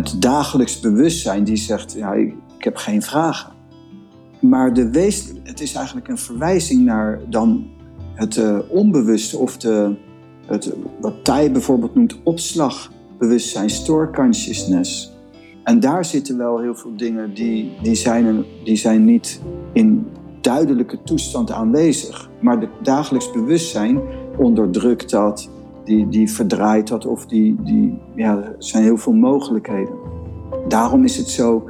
het dagelijks bewustzijn die zegt, ja, ik, heb geen vragen. Maar de wees, het is eigenlijk een verwijzing naar dan het uh, onbewuste of de, het, wat Thij bijvoorbeeld noemt opslagbewustzijn, store consciousness. En daar zitten wel heel veel dingen die, die, zijn, die zijn niet in duidelijke toestand aanwezig. Maar het dagelijks bewustzijn onderdrukt dat, die, die verdraait dat of die, die, ja, er zijn heel veel mogelijkheden. Daarom is het zo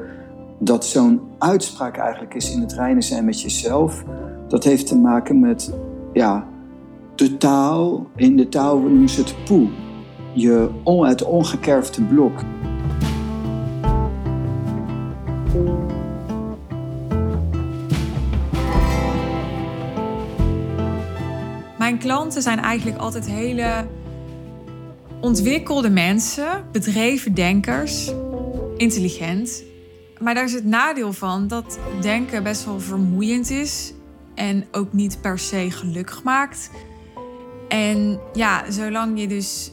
dat zo'n uitspraak eigenlijk is in het reinen zijn met jezelf. Dat heeft te maken met ja, de taal. In de taal noemen ze het poe. Je, het ongekerfde blok. Mijn klanten zijn eigenlijk altijd hele ontwikkelde mensen, bedreven denkers, intelligent. Maar daar is het nadeel van dat denken best wel vermoeiend is en ook niet per se gelukkig maakt. En ja, zolang je dus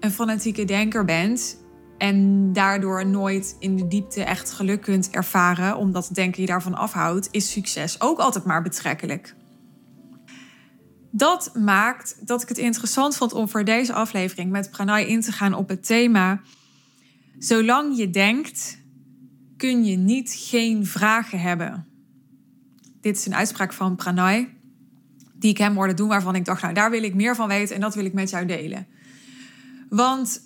een fanatieke denker bent en daardoor nooit in de diepte echt geluk kunt ervaren, omdat denken je daarvan afhoudt, is succes ook altijd maar betrekkelijk. Dat maakt dat ik het interessant vond om voor deze aflevering met Pranay in te gaan op het thema: zolang je denkt, kun je niet geen vragen hebben. Dit is een uitspraak van Pranay, die ik hem hoorde doen, waarvan ik dacht, nou daar wil ik meer van weten en dat wil ik met jou delen. Want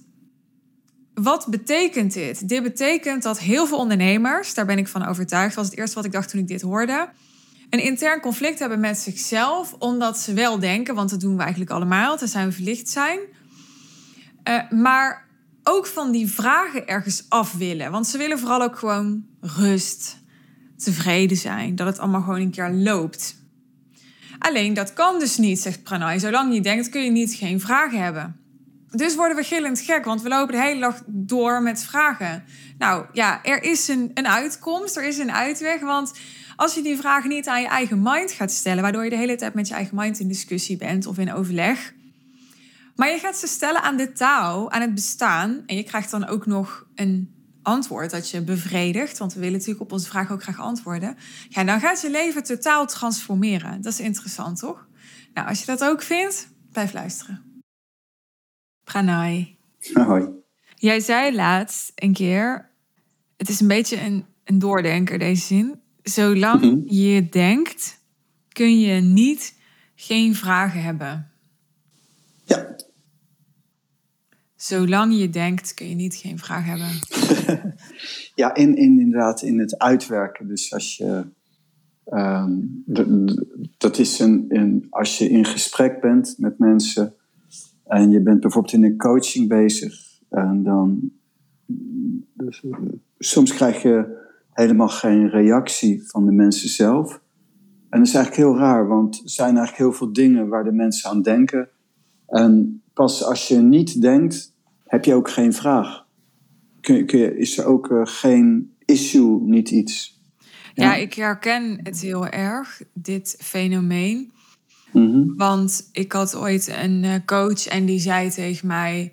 wat betekent dit? Dit betekent dat heel veel ondernemers, daar ben ik van overtuigd, was het eerste wat ik dacht toen ik dit hoorde, een intern conflict hebben met zichzelf, omdat ze wel denken, want dat doen we eigenlijk allemaal, dat zijn we verlicht zijn. Uh, maar ook van die vragen ergens af willen. Want ze willen vooral ook gewoon rust, tevreden zijn, dat het allemaal gewoon een keer loopt. Alleen dat kan dus niet, zegt Pranay. Zolang je denkt, kun je niet geen vragen hebben. Dus worden we gillend gek, want we lopen de hele dag door met vragen. Nou ja, er is een, een uitkomst, er is een uitweg. Want als je die vragen niet aan je eigen mind gaat stellen, waardoor je de hele tijd met je eigen mind in discussie bent of in overleg, maar je gaat ze stellen aan de taal, aan het bestaan. En je krijgt dan ook nog een antwoord dat je bevredigt. Want we willen natuurlijk op onze vraag ook graag antwoorden. Ja, dan gaat je leven totaal transformeren. Dat is interessant, toch? Nou, als je dat ook vindt, blijf luisteren. Pranay. Hoi. Jij zei laatst een keer... Het is een beetje een, een doordenker, deze zin. Zolang mhm. je denkt, kun je niet geen vragen hebben. Ja, Zolang je denkt, kun je niet geen vraag hebben. ja, in, in, inderdaad, in het uitwerken. Dus als je. Ehm, dat is een, een, als je in gesprek bent met mensen en je bent bijvoorbeeld in een coaching bezig, en dan. Dus, soms krijg je helemaal geen reactie van de mensen zelf. En dat is eigenlijk heel raar, want er zijn eigenlijk heel veel dingen waar de mensen aan denken. En pas als je niet denkt, heb je ook geen vraag. Kun, kun je, is er ook uh, geen issue, niet iets? Ja. ja, ik herken het heel erg, dit fenomeen. Mm Want ik had ooit een eh, coach en die zei tegen mij: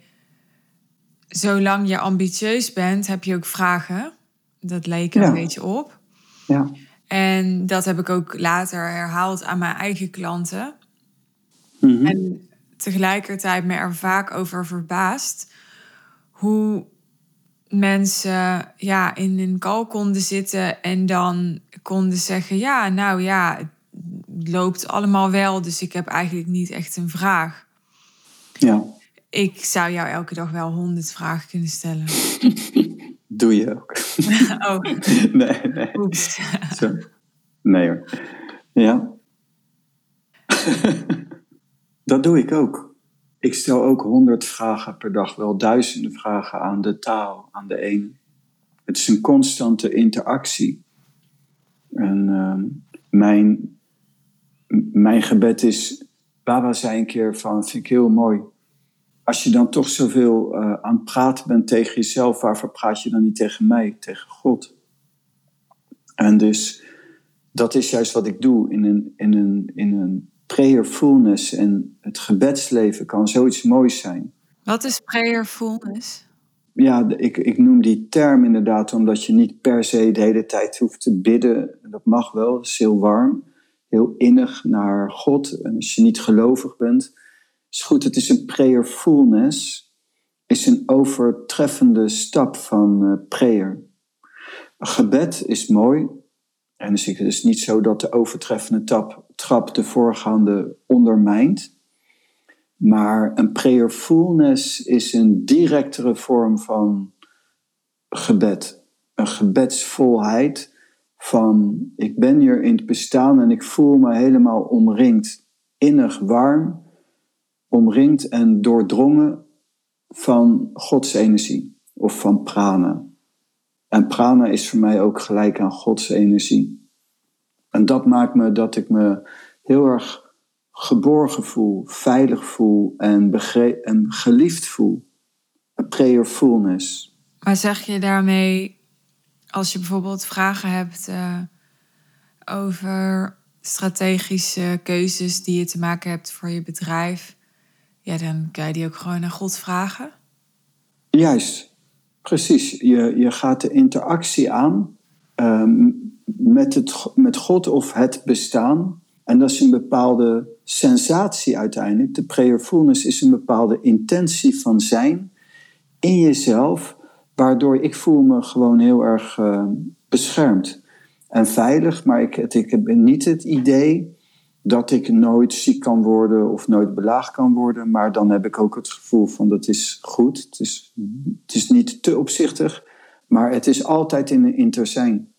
Zolang je ambitieus bent, heb je ook vragen. Dat leek er een beetje op. Ja. En dat heb ik ook later herhaald aan mijn eigen klanten. Mm En tegelijkertijd me er vaak over verbaasd hoe mensen ja, in een kal konden zitten en dan konden zeggen: Ja, nou ja, het loopt allemaal wel, dus ik heb eigenlijk niet echt een vraag. Ja. Ik zou jou elke dag wel honderd vragen kunnen stellen. Doe je ook. oh. Nee, nee. Oeps. Zo. Nee hoor. Ja. dat doe ik ook ik stel ook honderd vragen per dag, wel duizenden vragen aan de taal, aan de ene. Het is een constante interactie. En uh, mijn, mijn gebed is, Baba zei een keer van, vind ik heel mooi. Als je dan toch zoveel uh, aan het praten bent tegen jezelf, waarvoor praat je dan niet tegen mij, tegen God? En dus dat is juist wat ik doe in een, in een, in een prayerfulness en het gebedsleven kan zoiets moois zijn. Wat is prayerfulness? ja, ik, ik noem die term inderdaad omdat je niet per se de hele tijd hoeft te bidden. Dat mag wel, dat is heel warm, heel innig naar God. En als je niet gelovig bent, goed. Het is een prayerfulness, is een overtreffende stap van uh, prayer. Gebed is mooi. En dus het is niet zo dat de overtreffende tap, trap de voorgaande ondermijnt. Maar een prayerfulness is een directere vorm van gebed. Een gebedsvolheid van ik ben hier in het bestaan en ik voel me helemaal omringd, innig warm, omringd en doordrongen van Gods energie of van prana. En prana is voor mij ook gelijk aan Gods energie. En dat maakt me dat ik me heel erg geborgen voel, veilig voel en, en geliefd voel. Een prayerfulness. Maar zeg je daarmee, als je bijvoorbeeld vragen hebt uh, over strategische keuzes die je te maken hebt voor je bedrijf, ja, dan kan je die ook gewoon aan God vragen? Juist, precies. Je, je gaat de interactie aan um, met, het, met God of het bestaan. En dat is een bepaalde sensatie uiteindelijk. De prayerfulness is een bepaalde intentie van zijn in jezelf, waardoor ik voel me gewoon heel erg uh, beschermd en veilig. Maar ik, ik heb niet het idee dat ik nooit ziek kan worden of nooit belaagd kan worden. Maar dan heb ik ook het gevoel van dat is goed. Het is, het is niet te opzichtig, maar het is altijd in een interzijn.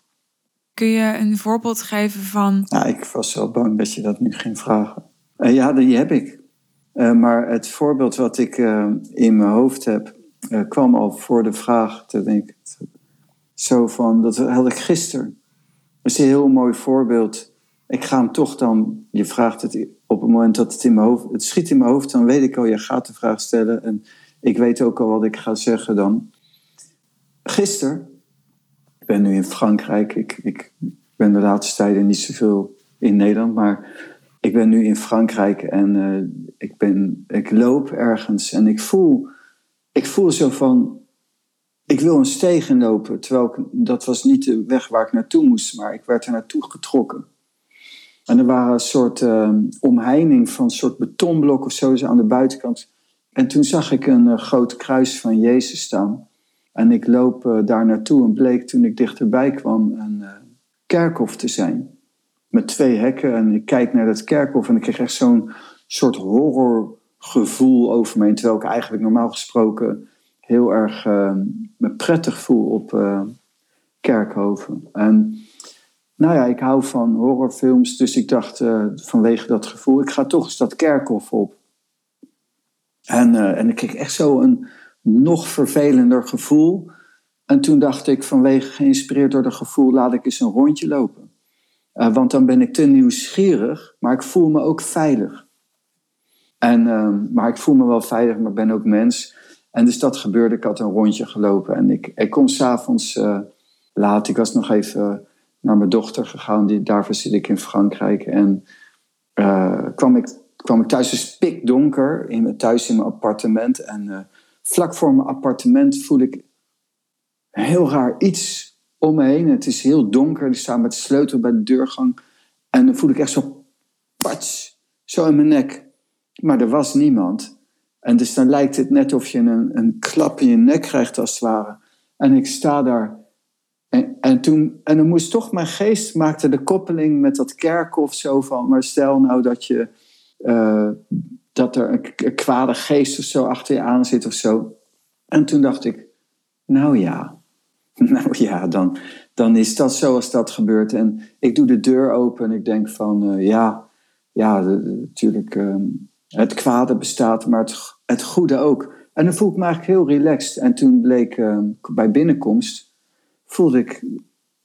Kun je een voorbeeld geven van. Ja, ik was wel bang dat je dat nu ging vragen. Uh, ja, die heb ik. Uh, maar het voorbeeld wat ik uh, in mijn hoofd heb, kwam al voor de vraag. Te denken, zo van, dat had ik gisteren. Dat is een heel mooi voorbeeld. Ik ga hem toch dan, je vraagt het op het moment dat het in mijn hoofd, het schiet in mijn hoofd, dan weet ik al, je gaat de vraag stellen. En ik weet ook al wat ik ga zeggen dan. Gisteren ben nu in Frankrijk. Ik, ik ben de laatste tijden niet zoveel in Nederland, maar ik ben nu in Frankrijk en uh, ik, ben, ik loop ergens en ik voel, ik voel zo van, ik wil een steeg inlopen. Terwijl ik, dat was niet de weg waar ik naartoe moest, maar ik werd er naartoe getrokken. En er waren een soort uh, omheining van een soort betonblok of zo aan de buitenkant. En toen zag ik een uh, groot kruis van Jezus staan. En ik loop uh, daar naartoe en bleek toen ik dichterbij kwam een uh, kerkhof te zijn. Met twee hekken en ik kijk naar dat kerkhof en ik kreeg echt zo'n soort horrorgevoel over me. Terwijl ik eigenlijk normaal gesproken heel erg uh, me prettig voel op kerkhoven. En nou ja, ik hou van horrorfilms, dus ik dacht vanwege dat gevoel, ik ga toch eens dat kerkhof op. En, en ik kreeg echt zo een nog vervelender gevoel. En toen dacht ik, vanwege geïnspireerd door dat gevoel, laat ik eens een rondje lopen. Uh, want dan ben ik te nieuwsgierig, maar ik voel me ook veilig. En, uh, maar ik voel me wel veilig, maar ik ben ook mens. En dus dat gebeurde, ik had een rondje gelopen. En ik, ik kom s'avonds laat, ik was nog even naar mijn dochter gegaan, die, daarvoor zit ik in Frankrijk. En eh, kwam, ik, kwam ik thuis, dus pikdonker, in, thuis in mijn appartement. En vlak voor mijn appartement voel ik heel raar iets om me heen. Het is heel donker. Ik sta met de sleutel bij de deurgang. En dan voel ik echt zo pats, zo in mijn nek. Maar er was niemand. En dus dan lijkt het net of je een, een klap in je nek krijgt als het ware. En ik sta daar. En, en, toen, en dan moest toch mijn geest maakte de koppeling met dat kerkhof zo van. Maar stel nou dat je uh, dat er een, kwade geest of zo achter je aan zit of zo. En toen dacht ik, nou ja, nou ja, dan, dan is dat zoals dat gebeurt. En ik doe de deur open en ik denk van, uh, ja, ja, natuurlijk, uh, het kwade bestaat, maar het, goede ook. En dan voel ik me eigenlijk heel relaxed. En toen bleek uh, bij binnenkomst, voelde ik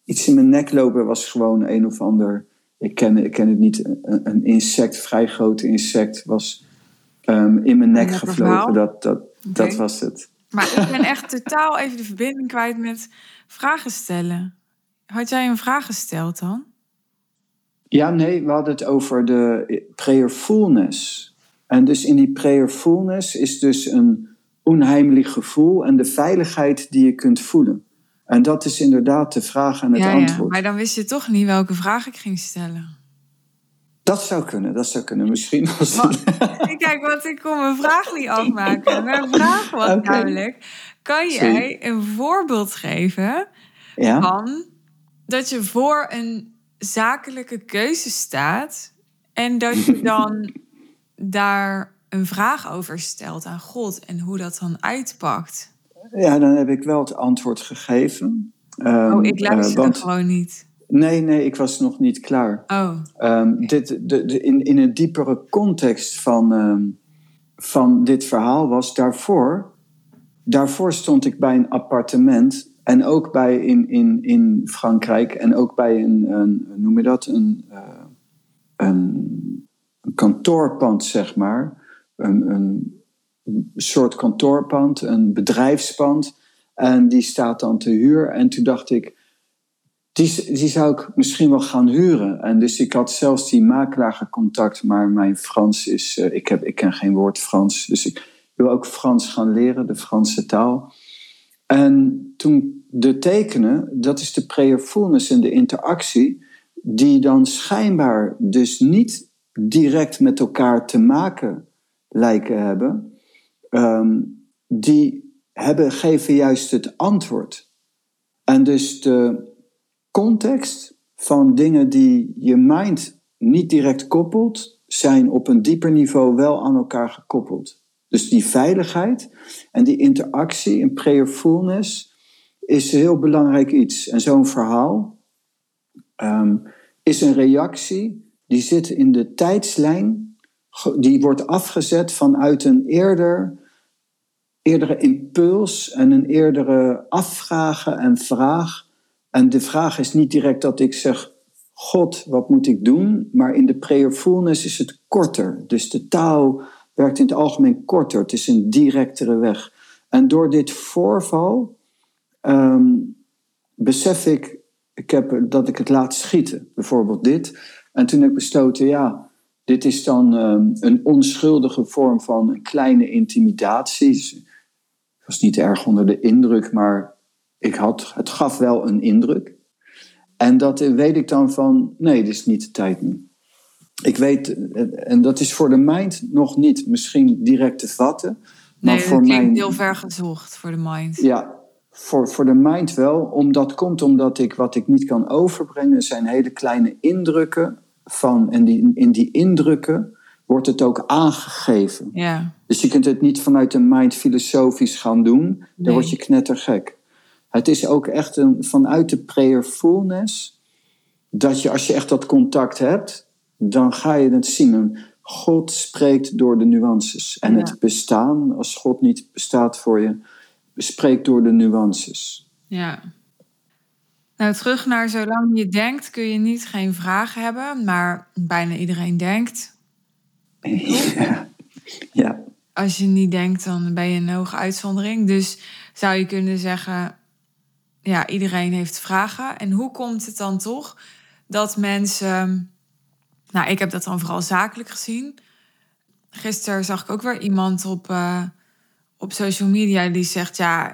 iets in mijn nek lopen, was gewoon een of ander, ik ken, ik ken het niet, een, een insect, vrij groot insect, was um, in mijn nek gevlogen. Dat, dat, dat was het. Maar ik ben echt totaal even de verbinding kwijt met vragen stellen. Had jij een vraag gesteld dan? Ja, nee, we hadden het over de prayerfulness. En dus in die prayerfulness is dus een onheimelijk gevoel en de veiligheid die je kunt voelen. En dat is inderdaad de vraag en het ja, antwoord. Ja, maar dan wist je toch niet welke vraag ik ging stellen. Dat zou kunnen, dat zou kunnen. Misschien was Kijk, want ik kon mijn vraag niet afmaken. Mijn vraag was okay. namelijk: kan jij een voorbeeld geven ja? van dat je voor een zakelijke keuze staat en dat je dan daar een vraag over stelt aan God en hoe dat dan uitpakt? Ja, dan heb ik wel het antwoord gegeven. Um, oh, ik luister uh, want... gewoon niet. Nee, nee, ik was nog niet klaar. Oh. Um, dit, de, de, in, in een diepere context van, um, van dit verhaal was daarvoor. Daarvoor stond ik bij een appartement. En ook bij in, in, in Frankrijk. En ook bij een, een noem je dat? Een, uh, een, een kantoorpand, zeg maar. Een, een soort kantoorpand, een bedrijfspand. En die staat dan te huur. En toen dacht ik die, zou ik misschien wel gaan huren. En dus ik had zelfs die makelaar gecontact, maar mijn Frans is, uh, ik, heb, ik ken geen woord Frans, dus ik wil ook Frans gaan leren, de Franse taal. En toen de tekenen, dat is de prayerfulness en de interactie, die dan schijnbaar dus niet direct met elkaar te maken lijken hebben, um, die hebben, geven juist het antwoord. En dus de, context van dingen die je mind niet direct koppelt, zijn op een dieper niveau wel aan elkaar gekoppeld. Dus die veiligheid en die interactie en prayerfulness is een heel belangrijk iets. En zo'n verhaal um, is een reactie die zit in de tijdslijn, die wordt afgezet vanuit een eerder, eerdere impuls en een eerdere afvragen en vraag en de vraag is niet direct dat ik zeg, God, wat moet ik doen? Maar in de prayerfulness is het korter. Dus de taal werkt in het algemeen korter. Het is een directere weg. En door dit voorval um, besef ik, ik heb, dat ik het laat schieten. Bijvoorbeeld dit. En toen heb ik besloten, ja, dit is dan um, een onschuldige vorm van een kleine intimidatie. Ik was niet erg onder de indruk, maar ik had, het gaf wel een indruk. En dat weet ik dan van, nee, dit is niet de tijd nu. Ik weet, en dat is voor de mind nog niet misschien direct te vatten. Nee, maar voor dat klinkt heel ver gezocht voor de mind. Ja, voor, voor de mind wel. Omdat komt omdat ik wat ik niet kan overbrengen zijn hele kleine indrukken van. En die, in die indrukken wordt het ook aangegeven. Ja. Dus je kunt het niet vanuit de mind filosofisch gaan doen. Nee. Dan word je knettergek. Het is ook echt een, vanuit de prayerfulness, dat je als je echt dat contact hebt, dan ga je het zien. God spreekt door de nuances. En het bestaan, als God niet bestaat voor je, spreekt door de nuances. Ja. Nou, terug naar zolang je denkt, kun je niet geen vragen hebben, maar bijna iedereen denkt. Ja. ja. Als je niet denkt, dan ben je een hoge uitzondering. Dus zou je kunnen zeggen, ja, iedereen heeft vragen. En hoe komt het dan toch dat mensen. Nou, ik heb dat dan vooral zakelijk gezien. Gisteren zag ik ook weer iemand op, uh, op social media die zegt: Ja,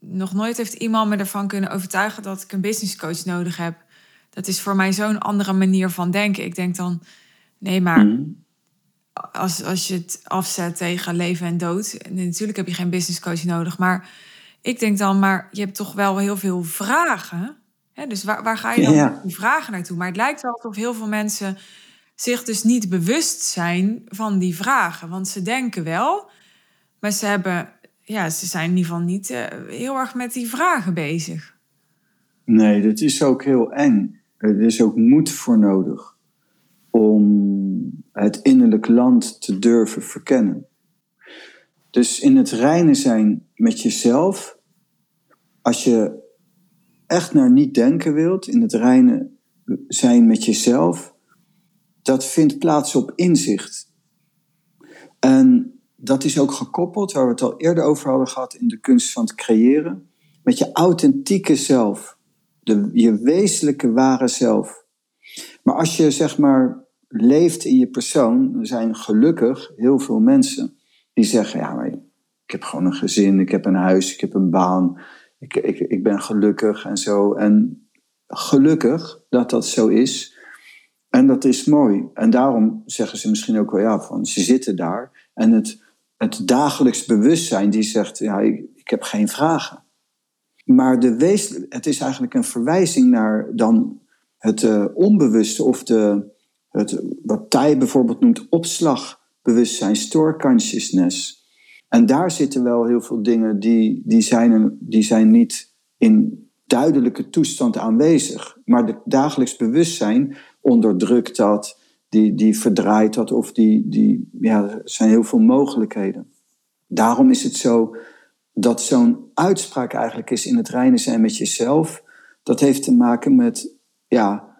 nog nooit heeft iemand me ervan kunnen overtuigen dat ik een business coach nodig heb. Dat is voor mij zo'n andere manier van denken. Ik denk dan: nee, maar. Mm. Als, als je het afzet tegen leven en dood, natuurlijk heb je geen business coach nodig. Maar ik denk dan, maar je hebt toch wel heel veel vragen. Hè? Dus waar, waar ga je dan ja. die vragen naartoe? Maar het lijkt wel alsof heel veel mensen zich dus niet bewust zijn van die vragen. Want ze denken wel, maar ze hebben, ja, ze zijn in ieder geval niet uh, heel erg met die vragen bezig. Nee, dat is ook heel eng. Er is ook moed voor nodig om het innerlijk land te durven verkennen. Dus in het reinen zijn met jezelf als je echt naar niet denken wilt, in het reine zijn met jezelf, dat vindt plaats op inzicht. En dat is ook gekoppeld, waar we het al eerder over hadden gehad in de kunst van het creëren, met je authentieke zelf, de, je wezenlijke ware zelf. Maar als je zeg maar leeft in je persoon, er zijn gelukkig heel veel mensen die zeggen, ja, ik heb gewoon een gezin, ik heb een huis, ik heb een baan, ik, ik, ik ben gelukkig en zo. En gelukkig dat dat zo is. En dat is mooi. En daarom zeggen ze misschien ook wel, ja, van ze zitten daar. En het, het dagelijks bewustzijn die zegt, ja, ik, ik heb geen vragen. Maar de wees, het is eigenlijk een verwijzing naar dan het uh, onbewuste of de, wat Thij bijvoorbeeld noemt opslagbewustzijn, store consciousness. En daar zitten wel heel veel dingen die, die, zijn, die zijn niet in duidelijke toestand aanwezig. Maar het dagelijks bewustzijn onderdrukt dat, die, die verdraait dat of die, die, ja, er zijn heel veel mogelijkheden. Daarom is het zo dat zo'n uitspraak eigenlijk is in het reinen zijn met jezelf. Dat heeft te maken met ja,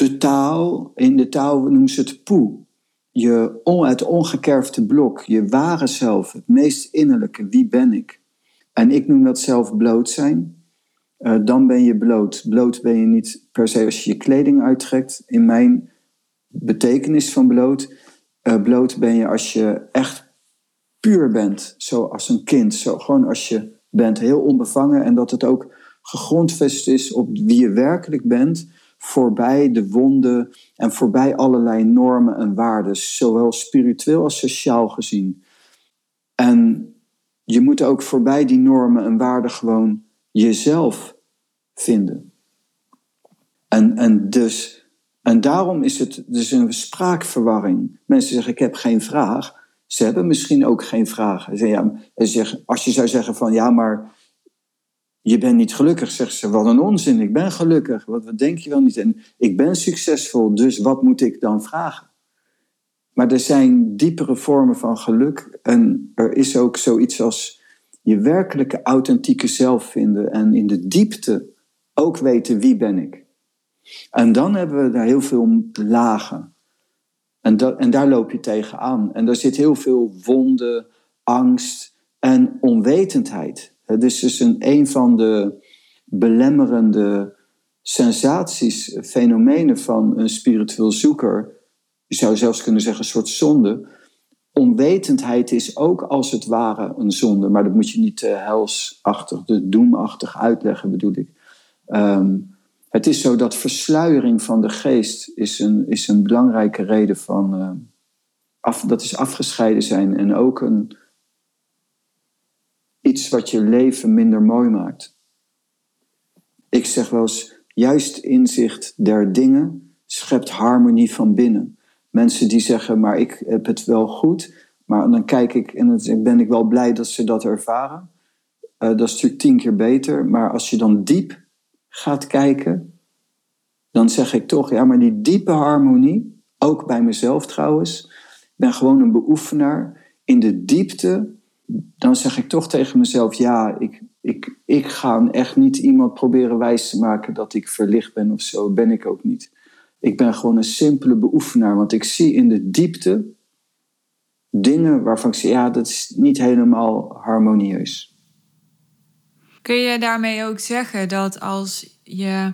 de taal. In de taal noemen ze het poe. Je, het ongekerfde blok, je ware zelf, het meest innerlijke, wie ben ik? En ik noem dat zelf bloot zijn. Uh, dan ben je bloot. Bloot ben je niet per se als je je kleding uittrekt. In mijn betekenis van bloot. Uh, bloot ben je als je echt puur bent, zoals een kind. Zo, gewoon als je bent, heel onbevangen. En dat het ook gegrondvest is op wie je werkelijk bent. Voorbij de wonden en voorbij allerlei normen en waarden. Zowel spiritueel als sociaal gezien. En je moet ook voorbij die normen en waarden gewoon jezelf vinden. En, en, dus, en daarom is het dus een spraakverwarring. Mensen zeggen, ik heb geen vraag. Ze hebben misschien ook geen vraag. Ze zeggen, als je zou zeggen van, ja, maar je bent niet gelukkig, zeggen ze, wat een onzin, ik ben gelukkig. Wat, wat denk je wel niet? En ik ben succesvol, dus wat moet ik dan vragen? Maar er zijn diepere vormen van geluk en er is ook zoiets als je werkelijke authentieke zelf vinden en in de diepte ook weten wie ben ik. En dan hebben we daar heel veel lagen. En, en daar loop je tegenaan. En daar zit heel veel wonde, angst en onwetendheid. Dus is een, een van de belemmerende sensaties, fenomenen van een spiritueel zoeker. Je zou zelfs kunnen zeggen een soort zonde onwetendheid is ook als het ware een zonde. Maar dat moet je niet uh, helsachtig, de doemachtig uitleggen, bedoel ik. Ehm, het is zo dat versluiering van de geest is een, is een belangrijke reden van. Uh, af, dat is afgescheiden zijn en ook een, iets wat je leven minder mooi maakt. Ik zeg wel eens: juist inzicht der dingen schept harmonie van binnen. Mensen die zeggen, maar ik heb het wel goed. Maar dan kijk ik en dan ben ik wel blij dat ze dat ervaren. Uh, dat is natuurlijk tien keer beter. Maar als je dan diep gaat kijken, dan zeg ik toch, ja, maar die diepe harmonie, ook bij mezelf trouwens, ik ben gewoon een beoefenaar. In de diepte, dan zeg ik toch tegen mezelf, ja, ik, ik, ik ga echt niet iemand proberen wijs te maken dat ik verlicht ben of zo. Ben ik ook niet. Ik ben gewoon een simpele beoefenaar, want ik zie in de diepte dingen waarvan ik zeg, ja, dat is niet helemaal harmonieus. Kun je daarmee ook zeggen dat als je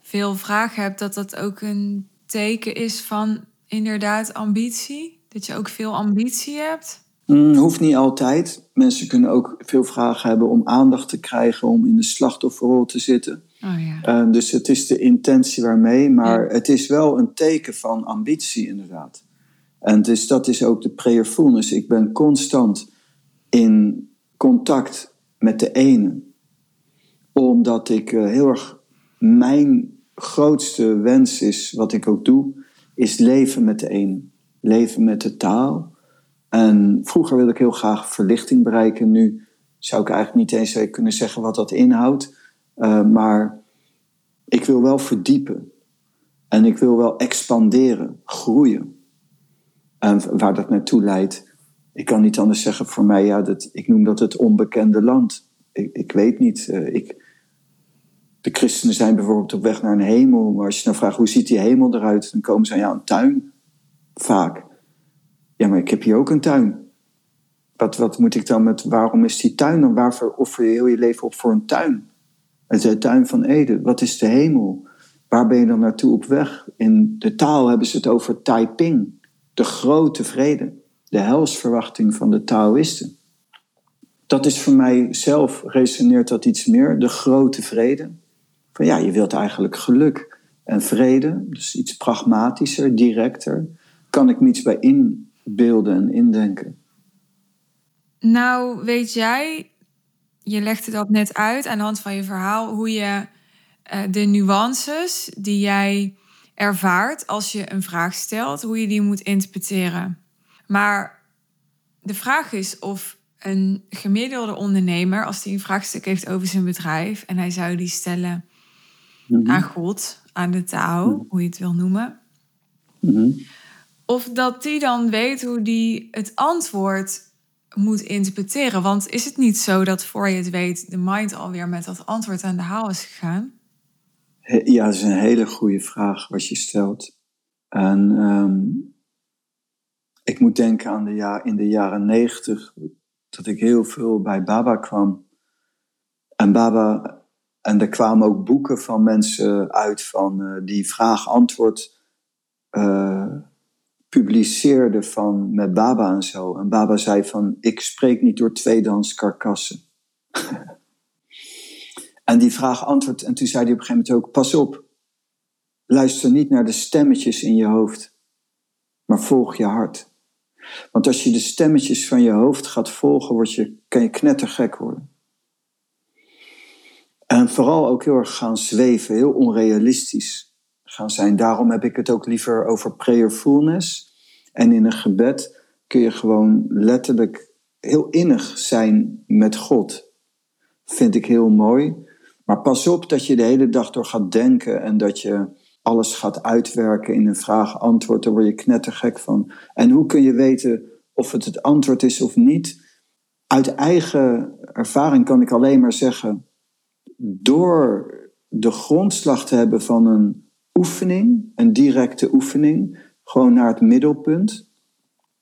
veel vragen hebt, dat dat ook een teken is van inderdaad ambitie? Dat je ook veel ambitie hebt? Mm, hoeft niet altijd. Mensen kunnen ook veel vragen hebben om aandacht te krijgen, om in de slachtofferrol te zitten. Oh, ja. Uh, dus het is de intentie waarmee, maar het is wel een teken van ambitie inderdaad. En dus dat is ook de prayerfulness. Ik ben constant in contact met de ene. Omdat ik uh, heel erg, mijn grootste wens is, wat ik ook doe, is leven met de ene. Leven met de taal. En vroeger wilde ik heel graag verlichting bereiken. Nu zou ik eigenlijk niet eens kunnen zeggen wat dat inhoudt. Uh, maar ik wil wel verdiepen. En ik wil wel expanderen, groeien. En waar dat naartoe leidt, ik kan niet anders zeggen voor mij, ja, dat, ik noem dat het onbekende land. Ik, ik weet niet. Uh, ik, de christenen zijn bijvoorbeeld op weg naar een hemel. Maar als je dan vraagt hoe ziet die hemel eruit, dan komen ze aan ja, een tuin. Vaak. Ja, maar ik heb hier ook een tuin. Wat, wat moet ik dan met, waarom is die tuin dan? Waarvoor offer je heel je leven op voor een tuin? Het de tuin van Eden. Wat is de hemel? Waar ben je dan naartoe op weg? In de taal hebben ze het over Taiping, de grote vrede, de helsverwachting van de Taoïsten. dat is voor mij zelf, resoneert dat iets meer. De grote vrede. Van ja, je wilt eigenlijk geluk en vrede. Dus iets pragmatischer, directer. Kan ik me iets bij inbeelden en indenken. Nou, weet jij, je legde dat net uit aan de hand van je verhaal, hoe je uh, de nuances die jij ervaart als je een vraag stelt, hoe je die moet interpreteren. Maar de vraag is of een gemiddelde ondernemer, als hij een vraagstuk heeft over zijn bedrijf en hij zou die stellen mhm. aan God, aan de taal, mhm. hoe je het wil noemen, mhm. Of dat die dan weet hoe die het antwoord moet interpreteren. Want is het niet zo dat voor je het weet de mind alweer met dat antwoord aan de haal is gegaan? Ja, dat is een hele goede vraag wat je stelt. En ehm, ik moet denken aan de ja, in de jaren negentig, dat ik heel veel bij Baba kwam. En Baba, en er kwamen ook boeken van mensen uit van, uh, die vraag-antwoord uh, publiceerden van, met Baba en zo. En Baba zei van, ik spreek niet door karkassen. en die vraag-antwoord, en toen zei hij op een gegeven moment ook, pas op, luister niet naar de stemmetjes in je hoofd, maar volg je hart. Want als je de stemmetjes van je hoofd gaat volgen, word je, kan je knettergek worden. En vooral ook heel erg gaan zweven, heel onrealistisch gaan zijn. Daarom heb ik het ook liever over prayerfulness. En in een gebed kun je gewoon letterlijk heel innig zijn met God. Vind ik heel mooi. Maar pas op dat je de hele dag door gaat denken en dat je alles gaat uitwerken in een vraag-antwoord, daar word je knettergek van. En hoe kun je weten of het het antwoord is of niet? Uit eigen ervaring kan ik alleen maar zeggen, door de grondslag te hebben van een oefening, een directe oefening, gewoon naar het middelpunt.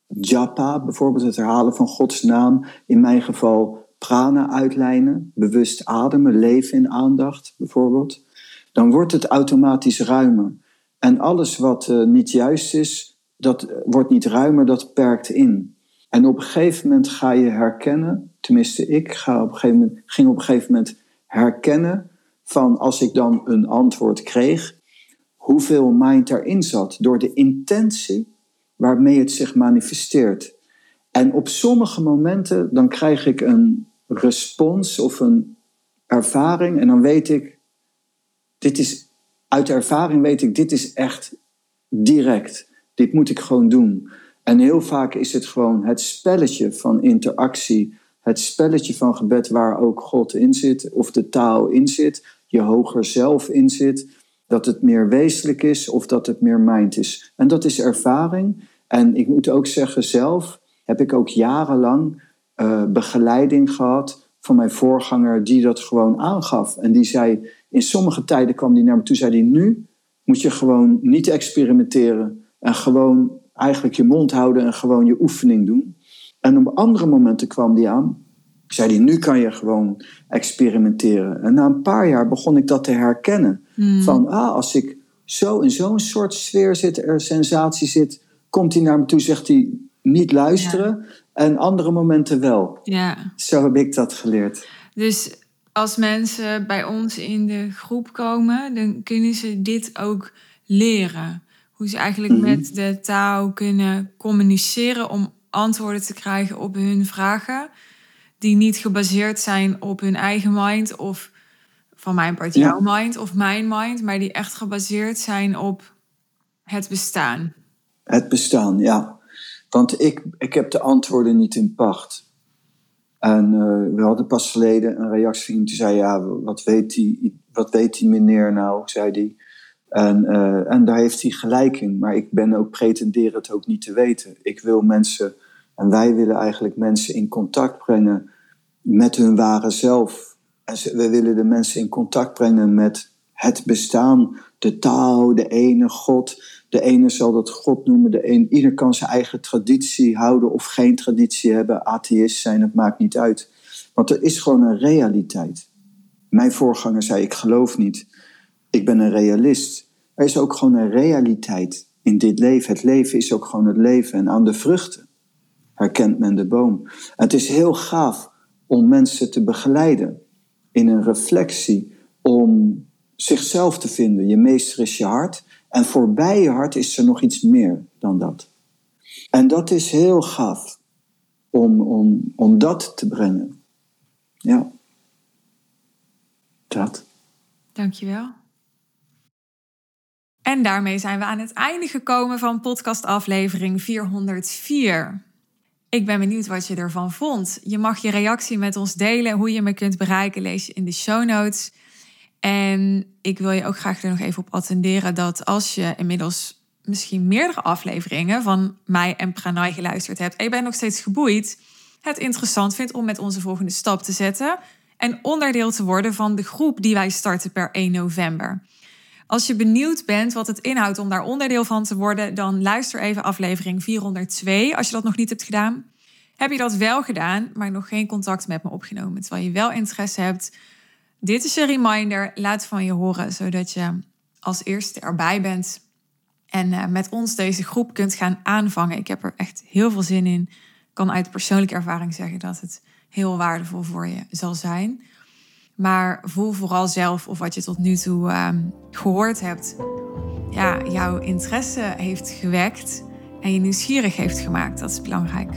Japa, bijvoorbeeld het herhalen van Gods naam, in mijn geval prana uitlijnen, bewust ademen, leven in aandacht bijvoorbeeld dan wordt het automatisch ruimer. En alles wat uh, niet juist is, dat wordt niet ruimer, dat perkt in. En op een gegeven moment ga je herkennen, tenminste ik ga op een gegeven moment, ging op een gegeven moment herkennen van als ik dan een antwoord kreeg, hoeveel mind erin zat door de intentie waarmee het zich manifesteert. En op sommige momenten dan krijg ik een respons of een ervaring en dan weet ik, dit is, uit ervaring weet ik, dit is echt direct. Dit moet ik gewoon doen. En heel vaak is het gewoon het spelletje van interactie, het spelletje van gebed waar ook God in zit, of de taal in zit, je hoger zelf in zit, dat het meer wezenlijk is of dat het meer mind is. En dat is ervaring. En ik moet ook zeggen, zelf heb ik ook jarenlang uh, begeleiding gehad van mijn voorganger die dat gewoon aangaf. En die zei, in sommige tijden kwam hij naar me toe, zei hij, nu moet je gewoon niet experimenteren en gewoon eigenlijk je mond houden en gewoon je oefening doen. En op andere momenten kwam hij aan, zei hij, nu kan je gewoon experimenteren. En na een paar jaar begon ik dat te herkennen. Hmm. Van, ah, als ik zo in zo'n soort sfeer zit, er sensatie zit, komt hij naar me toe, zegt hij, niet luisteren. En andere momenten wel. Ja. Zo heb ik dat geleerd. Dus als mensen bij ons in de groep komen, dan kunnen ze dit ook leren. Hoe ze eigenlijk mhm. met de taal kunnen communiceren om antwoorden te krijgen op hun vragen. Die niet gebaseerd zijn op hun eigen mind of van mijn part jouw mind of mijn mind, maar die echt gebaseerd zijn op het bestaan. Het bestaan, ja. Want ik, ik heb de antwoorden niet in pacht. En uh, we hadden pas geleden een reactie van die zei: Ja, wat weet die, wat weet die meneer nou? zei hij. En, uh, en daar heeft hij gelijk in. Maar ik ben ook pretendeer het ook niet te weten. Ik wil mensen, en wij willen eigenlijk mensen in contact brengen met hun ware zelf. En we willen de mensen in contact brengen met het bestaan, de taal, de ene God de ene zal dat God noemen, de een, ieder kan zijn eigen traditie houden of geen traditie hebben, atheïst zijn, het maakt niet uit. Want er is gewoon een realiteit. Mijn voorganger zei: Ik geloof niet, ik ben een realist. Er is ook gewoon een realiteit in dit leven. Het leven is ook gewoon het leven. En aan de vruchten herkent men de boom. het is heel gaaf om mensen te begeleiden in een reflectie om zichzelf te vinden. Je meester is je hart. En voorbij je hart is er nog iets meer dan dat. En dat is heel gaaf om, om, om dat te brengen. Ja. Dat. Dankjewel. En daarmee zijn we aan het einde gekomen van podcastaflevering 404. Ik ben benieuwd wat je ervan vond. Je mag je reactie met ons delen. Hoe je me kunt bereiken, lees je in de show notes. En ik wil je ook graag er nog even op attenderen dat als je inmiddels misschien meerdere afleveringen van mij en Pranay geluisterd hebt en je bent nog steeds geboeid, het interessant vindt om met onze volgende stap te zetten en onderdeel te worden van de groep die wij starten per 1 november. Als je benieuwd bent wat het inhoudt om daar onderdeel van te worden, dan luister even aflevering 402 als je dat nog niet hebt gedaan. Heb je dat wel gedaan, maar nog geen contact met me opgenomen, terwijl je wel interesse hebt? Dit is een reminder, laat van je horen, zodat je als eerste erbij bent en eh, met ons deze groep kunt gaan aanvangen. Ik heb er echt heel veel zin in. Ik kan uit persoonlijke ervaring zeggen dat het heel waardevol voor je zal zijn. Maar voel vooral zelf of wat je tot nu toe ehm, gehoord hebt, ja, jouw interesse heeft gewekt en je nieuwsgierig heeft gemaakt. Dat is belangrijk.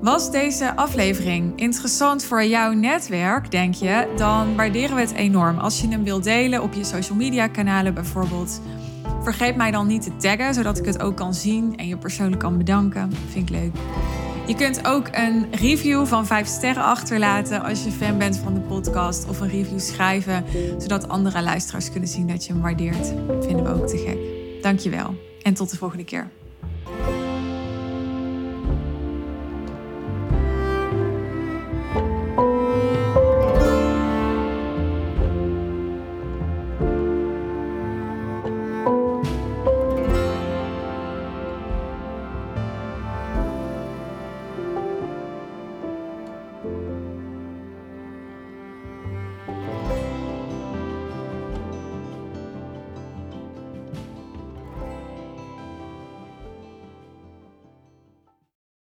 Was deze aflevering interessant voor jouw netwerk, denk je? Dan waarderen we het enorm. Als je hem wilt delen op je social media kanalen bijvoorbeeld. Vergeet mij dan niet te taggen, zodat ik het ook kan zien en je persoonlijk kan bedanken. Vind ik leuk. Je kunt ook een review van 5 sterren achterlaten als je fan bent van de podcast. Of een review schrijven, zodat andere luisteraars kunnen zien dat je hem waardeert. Vinden we ook te gek. Dankjewel en tot de volgende keer.